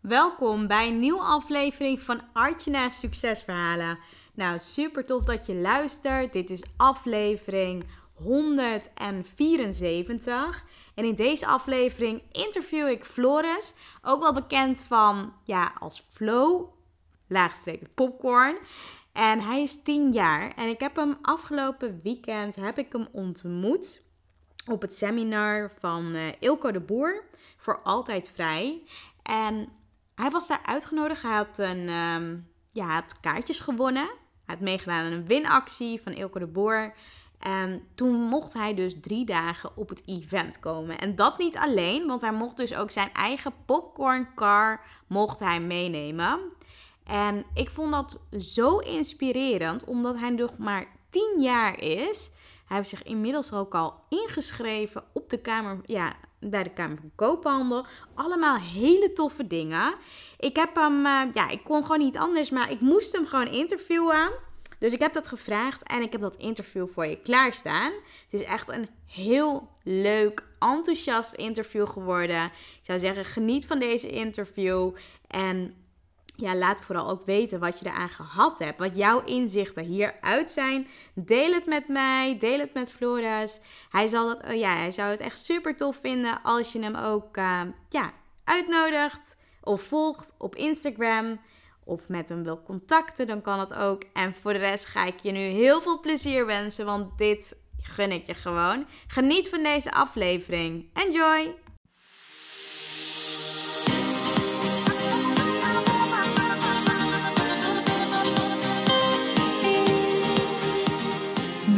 Welkom bij een nieuwe aflevering van Artjana's Succesverhalen. Nou, super tof dat je luistert. Dit is aflevering 174. En in deze aflevering interview ik Floris, ook wel bekend van, ja, als Flo, laagstreek popcorn. En hij is 10 jaar en ik heb hem afgelopen weekend heb ik hem ontmoet op het seminar van uh, Ilko de Boer voor Altijd Vrij. En hij was daar uitgenodigd. Hij had, een, um, ja, had kaartjes gewonnen. Hij had meegedaan aan een winactie van Ilko de Boer. En toen mocht hij dus drie dagen op het event komen. En dat niet alleen, want hij mocht dus ook zijn eigen popcorncar mocht hij meenemen. En ik vond dat zo inspirerend, omdat hij nog maar 10 jaar is. Hij heeft zich inmiddels ook al ingeschreven op de Kamer, ja, bij de Kamer van Koophandel. Allemaal hele toffe dingen. Ik heb hem, uh, ja, ik kon gewoon niet anders, maar ik moest hem gewoon interviewen. Dus ik heb dat gevraagd en ik heb dat interview voor je klaarstaan. Het is echt een heel leuk, enthousiast interview geworden. Ik zou zeggen, geniet van deze interview. En ja, laat vooral ook weten wat je eraan gehad hebt. Wat jouw inzichten hieruit zijn. Deel het met mij. Deel het met Floris. Hij, zal dat, oh ja, hij zou het echt super tof vinden als je hem ook uh, ja, uitnodigt. Of volgt op Instagram. Of met hem wil contacten, dan kan het ook. En voor de rest ga ik je nu heel veel plezier wensen. Want dit gun ik je gewoon. Geniet van deze aflevering. Enjoy!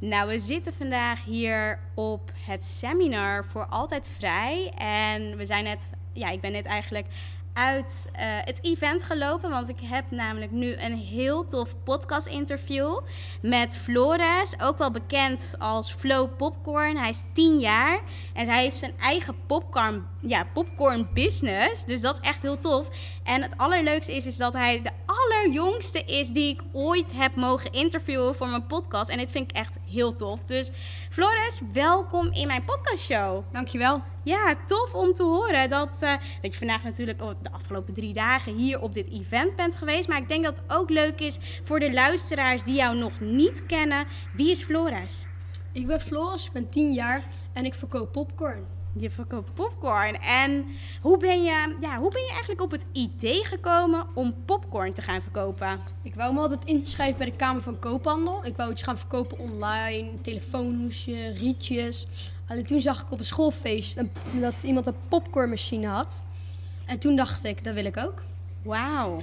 Nou, we zitten vandaag hier op het seminar voor Altijd Vrij. En we zijn net, ja, ik ben net eigenlijk uit uh, het event gelopen. Want ik heb namelijk nu een heel tof podcast interview met Flores. Ook wel bekend als Flow Popcorn. Hij is 10 jaar en hij heeft zijn eigen popcorn, ja, popcorn business. Dus dat is echt heel tof. En het allerleukste is, is dat hij de allerjongste is die ik ooit heb mogen interviewen voor mijn podcast. En dit vind ik echt heel tof. Dus Flores, welkom in mijn podcastshow. Dankjewel. Ja, tof om te horen dat, uh, dat je vandaag natuurlijk oh, de afgelopen drie dagen hier op dit event bent geweest. Maar ik denk dat het ook leuk is voor de luisteraars die jou nog niet kennen. Wie is Flores? Ik ben Floris, ik ben 10 jaar en ik verkoop popcorn. Je verkoopt popcorn. En hoe ben, je, ja, hoe ben je eigenlijk op het idee gekomen om popcorn te gaan verkopen? Ik wou me altijd inschrijven bij de Kamer van Koophandel. Ik wou iets gaan verkopen online, telefoonhoesje, rietjes. Alleen toen zag ik op een schoolfeest dat iemand een popcornmachine had. En toen dacht ik, dat wil ik ook. Wauw.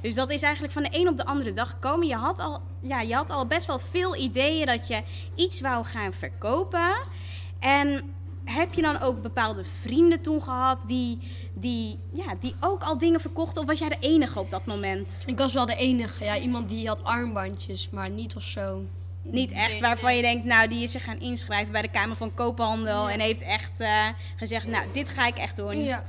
Dus dat is eigenlijk van de een op de andere dag gekomen. Je had al, ja, je had al best wel veel ideeën dat je iets wou gaan verkopen. En heb je dan ook bepaalde vrienden toen gehad die, die, ja, die ook al dingen verkochten? Of was jij de enige op dat moment? Ik was wel de enige. Ja, iemand die had armbandjes, maar niet of zo. Niet echt waarvan je denkt, nou, die is zich gaan inschrijven bij de Kamer van Koophandel. En heeft echt uh, gezegd, nou, dit ga ik echt doen. Ja.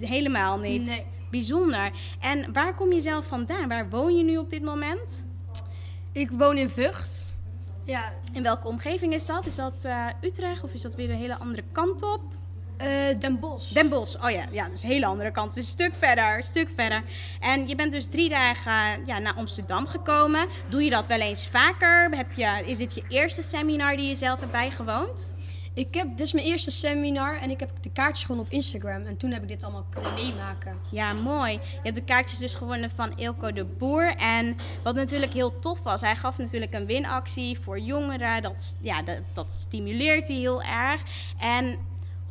Helemaal niet. Nee. Bijzonder. En waar kom je zelf vandaan? Waar woon je nu op dit moment? Ik woon in Vught. Ja. In welke omgeving is dat? Is dat uh, Utrecht of is dat weer een hele andere kant op? Uh, Den Bosch. Den Bosch, oh ja, ja, dat is een hele andere kant. Het is een stuk verder, een stuk verder. En je bent dus drie dagen ja, naar Amsterdam gekomen. Doe je dat wel eens vaker? Heb je, is dit je eerste seminar die je zelf hebt bijgewoond? Ik heb, dit mijn eerste seminar en ik heb de kaartjes gewonnen op Instagram. En toen heb ik dit allemaal kunnen meemaken. Ja, mooi. Je hebt de kaartjes dus gewonnen van Ilko de Boer. En wat natuurlijk heel tof was, hij gaf natuurlijk een winactie voor jongeren. Dat, ja, dat, dat stimuleert hij heel erg. En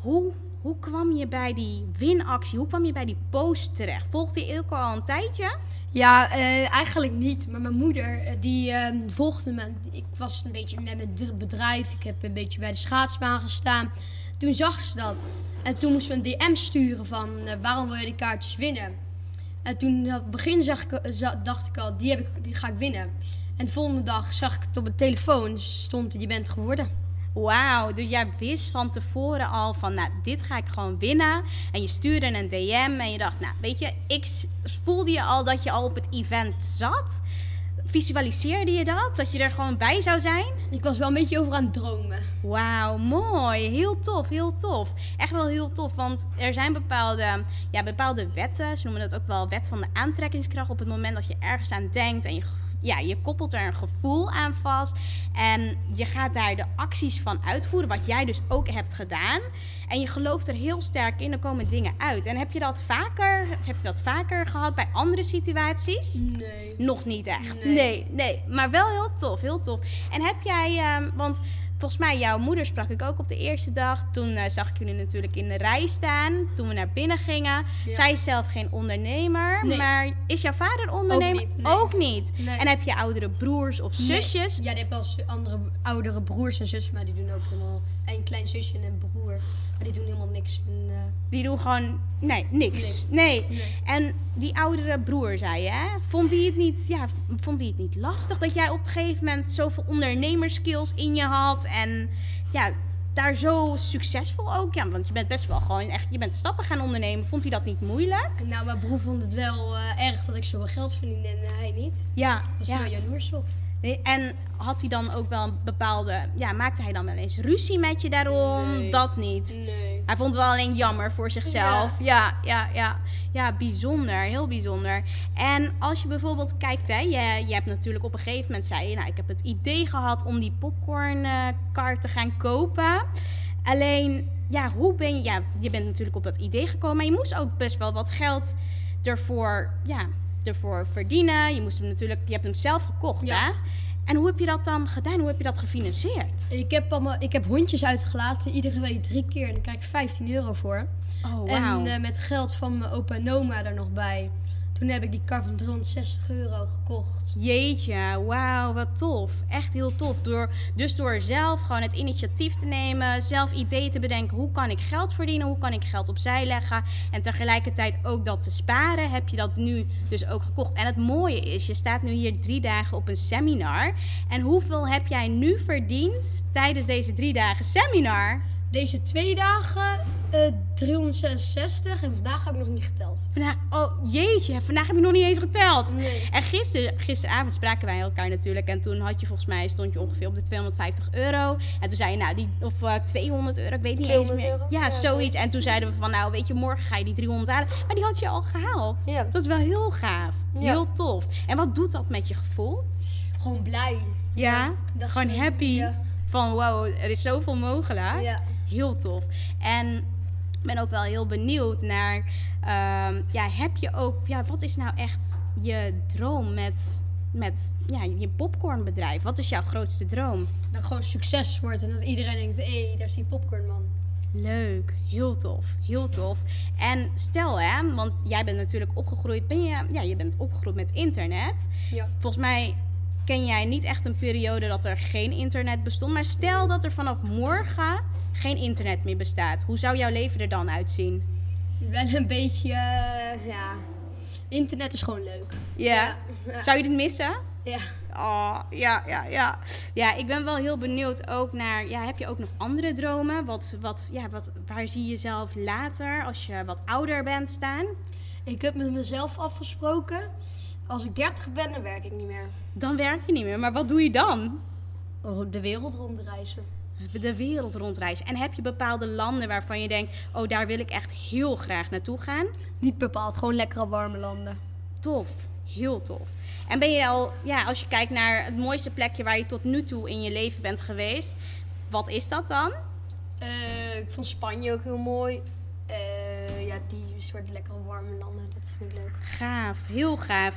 hoe hoe kwam je bij die winactie? Hoe kwam je bij die post terecht? Volgde je Ilko al een tijdje? Ja, eh, eigenlijk niet. Maar mijn moeder, eh, die eh, volgde me. Ik was een beetje met mijn dr- bedrijf. Ik heb een beetje bij de schaatsbaan gestaan. Toen zag ze dat. En toen moesten we een DM sturen van eh, waarom wil je die kaartjes winnen? En toen op het begin zag ik, dacht ik al, die, heb ik, die ga ik winnen. En de volgende dag zag ik het op mijn telefoon. Dus stond je bent geworden. Wauw, dus jij wist van tevoren al van, nou, dit ga ik gewoon winnen. En je stuurde een DM en je dacht, nou, weet je, ik voelde je al dat je al op het event zat? Visualiseerde je dat? Dat je er gewoon bij zou zijn? Ik was wel een beetje over aan het dromen. Wauw, mooi. Heel tof, heel tof. Echt wel heel tof, want er zijn bepaalde, ja, bepaalde wetten. Ze noemen dat ook wel wet van de aantrekkingskracht. Op het moment dat je ergens aan denkt en je, ja, je koppelt er een gevoel aan vast. En je gaat daar de acties van uitvoeren, wat jij dus ook hebt gedaan. En je gelooft er heel sterk in, er komen dingen uit. En heb je dat vaker, heb je dat vaker gehad bij andere situaties? Nee. Nog niet echt. Nee. Nee. nee, Maar wel heel tof, heel tof. En heb jij, ehm, want volgens mij jouw moeder sprak ik ook op de eerste dag. Toen eh, zag ik jullie natuurlijk in de rij staan. Toen we naar binnen gingen. Ja. Zij is zelf geen ondernemer. Nee. Maar is jouw vader ondernemer? niet, nee. Ook niet. Nee. En heb je oudere broers of zusjes? Nee. Ja, die hebben wel andere oudere broers en zussen, maar die doen ook helemaal. En een klein zusje en een broer, maar die doen helemaal niks. En, eh, Die doen gewoon, nee, niks. Nee. Nee. En die oudere broer, zei je, hè? Vond hij het niet, ja, vond hij het niet lastig dat jij op een gegeven moment zoveel ondernemerskills in je had en ja, daar zo succesvol ook, ja, want je bent best wel gewoon echt, je bent stappen gaan ondernemen. Vond hij dat niet moeilijk? nou, mijn broer vond het wel eh, erg dat ik zoveel geld verdiende en eh, hij niet. Ja, was ja. hij wel jaloers op. Nee, En had hij dan ook wel een bepaalde, ja, maakte hij dan wel eens ruzie met je daarom? Nee. Dat niet. Nee. Hij vond het wel alleen jammer voor zichzelf. Ja, ja, ja. Ja, bijzonder. Heel bijzonder. En als je bijvoorbeeld kijkt, hè, je, je hebt natuurlijk op een gegeven moment zei je, nou, ik heb het idee gehad om die popcornkar te gaan kopen. Alleen, ja, hoe ben je, ja, je bent natuurlijk op dat idee gekomen, maar je moest ook best wel wat geld ervoor, ja, ervoor verdienen. Je moest hem natuurlijk, je hebt hem zelf gekocht, Ja. hè? En hoe heb je dat dan gedaan? Hoe heb je dat gefinancierd? Ik heb, allemaal, ik heb hondjes uitgelaten, iedere week drie keer. En daar krijg ik 15 euro voor. Oh, wauw. En eh, met geld van mijn opa en oma er nog bij. Toen heb ik die kar van 360 euro gekocht. Jeetje, wauw, wat tof. Echt heel tof. Door, dus door zelf gewoon het initiatief te nemen, zelf ideeën te bedenken. Hoe kan ik geld verdienen? Hoe kan ik geld opzij leggen? En tegelijkertijd ook dat te sparen, heb je dat nu dus ook gekocht. En het mooie is, je staat nu hier drie dagen op een seminar. En hoeveel heb jij nu verdiend tijdens deze drie dagen seminar? Deze twee dagen eh 366 en vandaag heb ik nog niet geteld. Vandaag, oh jeetje, vandaag heb je nog niet eens geteld. Nee. En gisteren, gisteravond spraken wij elkaar natuurlijk. En toen had je volgens mij, stond je ongeveer op de 250 euro. En toen zei je, nou, die, of eh, 200 euro, ik weet niet 200 eens meer. euro? Ja, Ja, zoiets. En toen zeiden we van, nou, weet je, morgen ga je die 300 halen. Maar die had je al gehaald. Ja. Dat is wel heel gaaf. Ja. Heel tof. En wat doet dat met je gevoel? Gewoon blij. Ja? Gewoon happy. Van, wow, er is zoveel mogelijk. Ja. Heel tof. En ik ben ook wel heel benieuwd naar, ehm, ja, heb je ook, ja, wat is nou echt je droom met, met ja, je popcornbedrijf? Wat is jouw grootste droom? Dat gewoon succes wordt en dat iedereen denkt, hé, hey, daar is die popcornman. Leuk, heel tof, heel tof. En stel hè, want jij bent natuurlijk opgegroeid, ben je, ja, je bent opgegroeid met internet. Ja. Volgens mij ken jij niet echt een periode dat er geen internet bestond. Maar stel dat er vanaf morgen geen internet meer bestaat. Hoe zou jouw leven er dan uitzien? Wel een beetje, eh, ja. Internet is gewoon leuk. Ja. Ja. Zou je dit missen? Ja. Oh, ja, ja, ja. Ja, ik ben wel heel benieuwd ook naar... Ja, heb je ook nog andere dromen? Wat, wat, ja, wat, waar zie je jezelf later als je wat ouder bent staan? Ik heb met mezelf afgesproken, als ik 30 ben, dan werk ik niet meer. Dan werk je niet meer. Maar wat doe je dan? De wereld rondreizen. De wereld rondreizen. En heb je bepaalde landen waarvan je denkt... Oh, daar wil ik echt heel graag naartoe gaan? Niet bepaald, gewoon lekkere warme landen. Tof, heel tof. En ben je al, ja, als je kijkt naar het mooiste plekje waar je tot nu toe in je leven bent geweest, wat is dat dan? Eh, ik vond Spanje ook heel mooi. Die soort lekkere warme landen. Dat vind ik leuk. Gaaf, heel gaaf.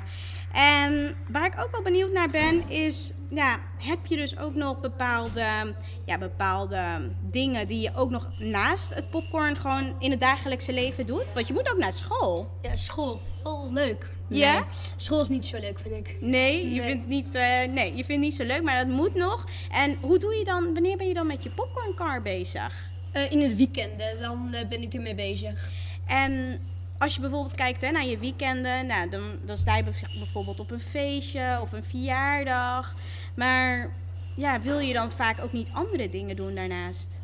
En waar ik ook wel benieuwd naar ben, is: ja, heb je dus ook nog bepaalde, ja, bepaalde dingen die je ook nog naast het popcorn gewoon in het dagelijkse leven doet? Want je moet ook naar school. Ja, school. Heel leuk. Ja? School is niet zo leuk, vind ik. Nee, je Nee. vindt niet, eh, nee, je vindt het niet zo leuk, maar dat moet nog. En hoe doe je dan? Wanneer ben je dan met je popcorncar bezig? Eh, in het weekend, dan eh, ben ik ermee bezig. En als je bijvoorbeeld kijkt hè, naar je weekenden, nou, dan, dan sta je bijv- bijvoorbeeld op een feestje of een verjaardag. Maar ja, wil je dan vaak ook niet andere dingen doen daarnaast?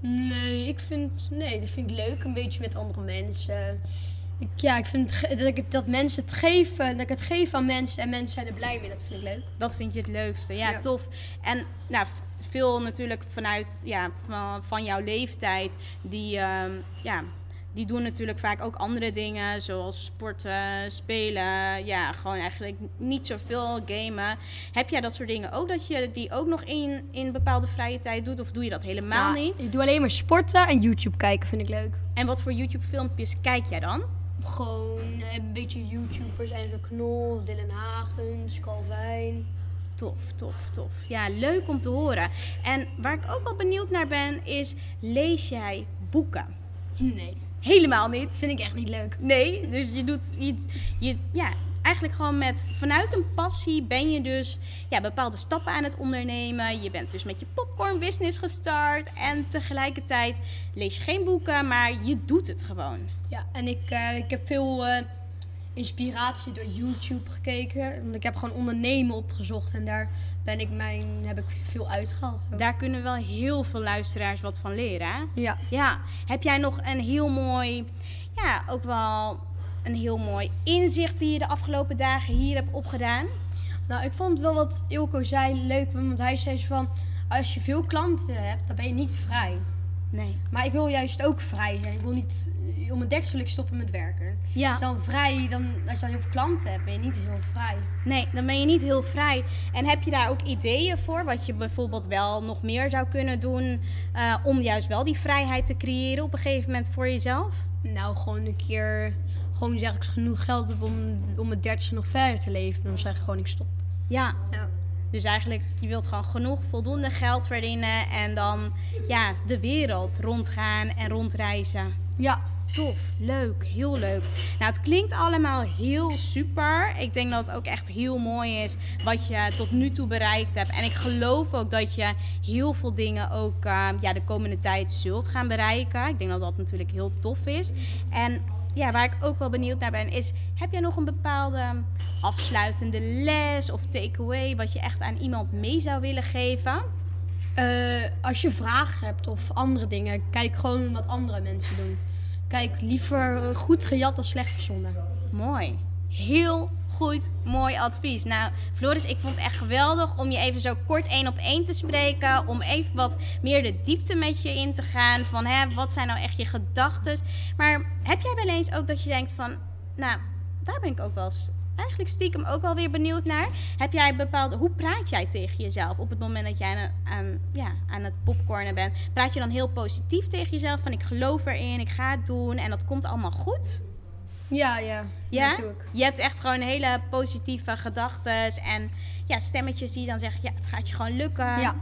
Nee, ik vind, nee, dat vind ik leuk. Een beetje met andere mensen. Ik, ja, ik vind het dat, ik, dat mensen het geven, dat ik het geef aan mensen en mensen zijn er blij mee. Dat vind ik leuk. Dat vind je het leukste. Ja, Ja. tof. En nou, veel natuurlijk vanuit ja, van, van jouw leeftijd, die, ehm, ja, die doen natuurlijk vaak ook andere dingen, zoals sporten, spelen. Ja, gewoon eigenlijk niet zoveel gamen. Heb jij dat soort dingen ook, dat je die ook nog in, in bepaalde vrije tijd doet? Of doe je dat helemaal Ja, niet? Ik doe alleen maar sporten en YouTube kijken, vind ik leuk. En wat voor YouTube-filmpjes kijk jij dan? Gewoon eh, een beetje YouTubers, en zo Knol, Dylan Hagens, Calvin. Tof, tof, tof. Ja, leuk om te horen. En waar ik ook wel benieuwd naar ben, is: lees jij boeken? Nee, Helemaal niet. vind ik echt niet leuk. Nee, dus je doet, je, je, ja, eigenlijk gewoon met, vanuit een passie ben je dus ja, bepaalde stappen aan het ondernemen. Je bent dus met je popcorn business gestart en tegelijkertijd lees je geen boeken, maar je doet het gewoon. Ja, en ik, eh, ik heb veel eh, inspiratie door YouTube gekeken. Want ik heb gewoon ondernemen opgezocht en daar ben ik mijn, heb ik veel uitgehaald. ook. Daar kunnen wel heel veel luisteraars wat van leren. hè? Ja. Ja, heb jij nog een heel mooi, ja, ook wel een heel mooi inzicht die je de afgelopen dagen hier hebt opgedaan? Nou, ik vond wel wat Ilko zei leuk, want hij zei van... Als je veel klanten hebt, dan ben je niet vrij. Nee. Maar ik wil juist ook vrij zijn. Ik wil niet... Om mijn dertigste stoppen met werken. Ja. Dus dan vrij, dan, als je dan heel veel klanten hebt, ben je niet heel vrij. Nee, dan ben je niet heel vrij. En heb je daar ook ideeën voor? Wat je bijvoorbeeld wel nog meer zou kunnen doen eh, om juist wel die vrijheid te creëren op een gegeven moment voor jezelf? Nou, gewoon een keer... Gewoon zeg ik genoeg geld heb om, om mijn dertigste nog verder te leven. Dan zeg ik gewoon ik stop. Ja, Ja. Dus eigenlijk je wilt gewoon genoeg voldoende geld verdienen en dan ja, de wereld rondgaan en rondreizen. Ja. Tof, leuk, heel leuk. Nou, het klinkt allemaal heel super. Ik denk dat het ook echt heel mooi is wat je tot nu toe bereikt hebt. En ik geloof ook dat je heel veel dingen ook eh, ja, de komende tijd zult gaan bereiken. Ik denk dat dat natuurlijk heel tof is. En ja, waar ik ook wel benieuwd naar ben, is: heb jij nog een bepaalde afsluitende les of takeaway wat je echt aan iemand mee zou willen geven? Eh, als je vragen hebt of andere dingen, kijk gewoon wat andere mensen doen. Kijk liever goed gejat dan slecht verzonnen. Mooi. Heel goed, mooi advies. Nou, Floris, ik vond het echt geweldig om je even zo kort één op één te spreken. Om even wat meer de diepte met je in te gaan. Van hè, wat zijn nou echt je gedachten? Maar heb jij wel eens ook dat je denkt van, nou, daar ben ik ook wel eens eigenlijk stiekem ook wel weer benieuwd naar. Heb jij bepaalde, hoe praat jij tegen jezelf op het moment dat jij aan, aan, ja, aan het popcornen bent? Praat je dan heel positief tegen jezelf van ik geloof erin, ik ga het doen en dat komt allemaal goed? Ja, ja, Ja? ik. Je hebt echt gewoon hele positieve gedachten en ja, stemmetjes die dan zeggen, ja, het gaat je gewoon lukken. Ja.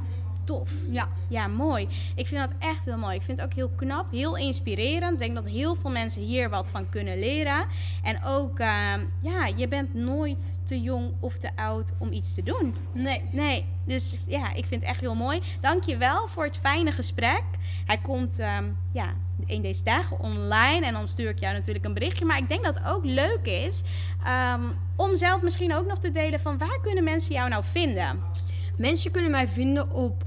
Tof. Ja. Ja, mooi. Ik vind dat echt heel mooi. Ik vind het ook heel knap, heel inspirerend. Ik denk dat heel veel mensen hier wat van kunnen leren. En ook, ehm, ja, je bent nooit te jong of te oud om iets te doen. Nee. Nee, dus ja, ik vind het echt heel mooi. Dank je wel voor het fijne gesprek. Hij komt ehm, ja, een deze dagen online en dan stuur ik jou natuurlijk een berichtje. Maar ik denk dat het ook leuk is ehm, om zelf misschien ook nog te delen van waar kunnen mensen jou nou vinden? Mensen kunnen mij vinden op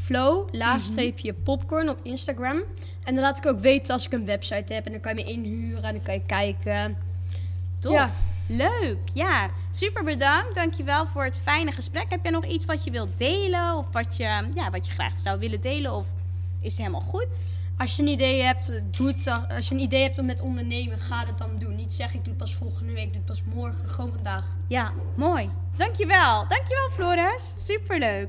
flow, laagstreepje popcorn op Instagram. En dan laat ik ook weten als ik een website heb. En dan kan je me inhuren en dan kan je kijken. Tof. Ja. Leuk. Ja, super bedankt. Dankjewel voor het fijne gesprek. Heb jij nog iets wat je wilt delen of wat je, ja, wat je graag zou willen delen? Of is het helemaal goed? Als je een idee hebt, doe het. Als je een idee hebt om met ondernemen, ga het dan doen. Niet zeggen ik doe het pas volgende week, ik doe het pas morgen, gewoon vandaag. Ja, mooi. Dankjewel. Dankjewel Floris. Superleuk.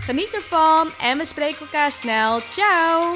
Geniet ervan en we spreken elkaar snel. Ciao!